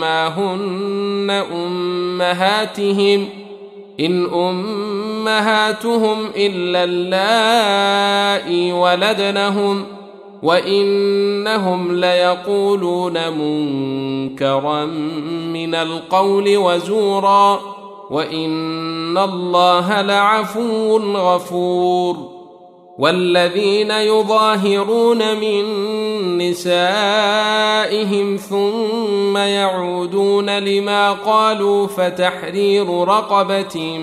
ما هن أمهاتهم إن أمهاتهم إلا اللائي ولدنهم وإنهم ليقولون منكرا من القول وزورا وإن الله لعفو غفور. والذين يظاهرون من نسائهم ثم يعودون لما قالوا فتحرير رقبة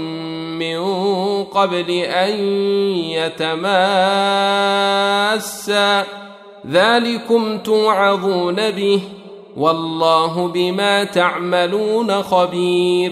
من قبل أن يتماسا ذلكم توعظون به والله بما تعملون خبير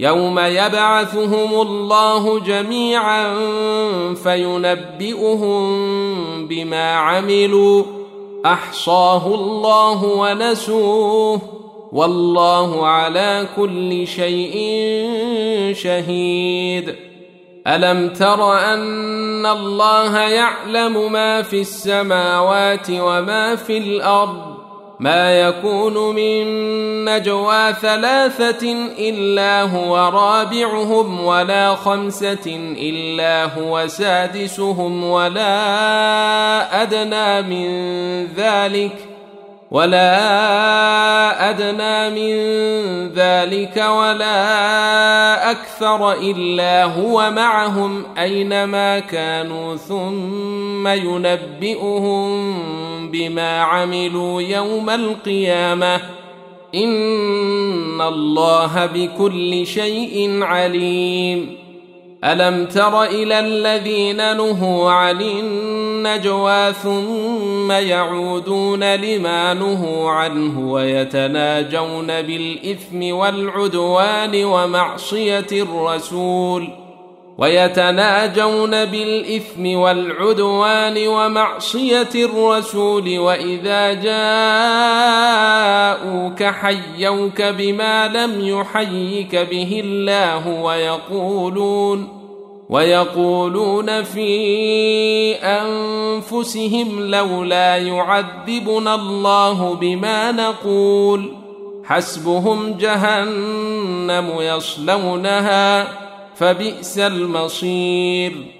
يوم يبعثهم الله جميعا فينبئهم بما عملوا. أحصاه الله ونسوه. والله على كل شيء شهيد. ألم تر أن الله يعلم ما في السماوات وما في الأرض؟ ما يكون من نجوى ثلاثة إلا هو رابعهم ولا خمسة إلا هو سادسهم ولا أدنى من ذلك ۖ ولا ادنى من ذلك ولا أكثر الا هو معهم اينما كانوا ثم ينبئهم بما عملوا يوم القيامه ان الله بكل شيء عليم. الم تر إلى الذين نهوا عن النجوى ثم يعودون لما نهوا عنه ويتناجون بالإثم والعدوان ومعصية الرسول ويتناجون بالإثم والعدوان ومعصية الرسول وإذا جاءوك حيوك بما لم يحيك به الله ويقولون ويقولون في أنفسهم لولا يعذبنا الله بما نقول حسبهم جهنم يصلونها فبئس المصير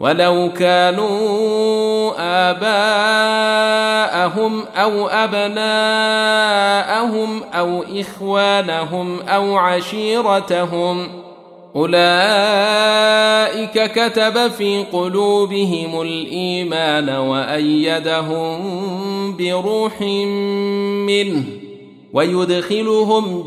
ولو كانوا آباءهم أو أبناءهم أو إخوانهم أو عشيرتهم أولئك كتب في قلوبهم الإيمان وأيدهم بروح منه ويدخلهم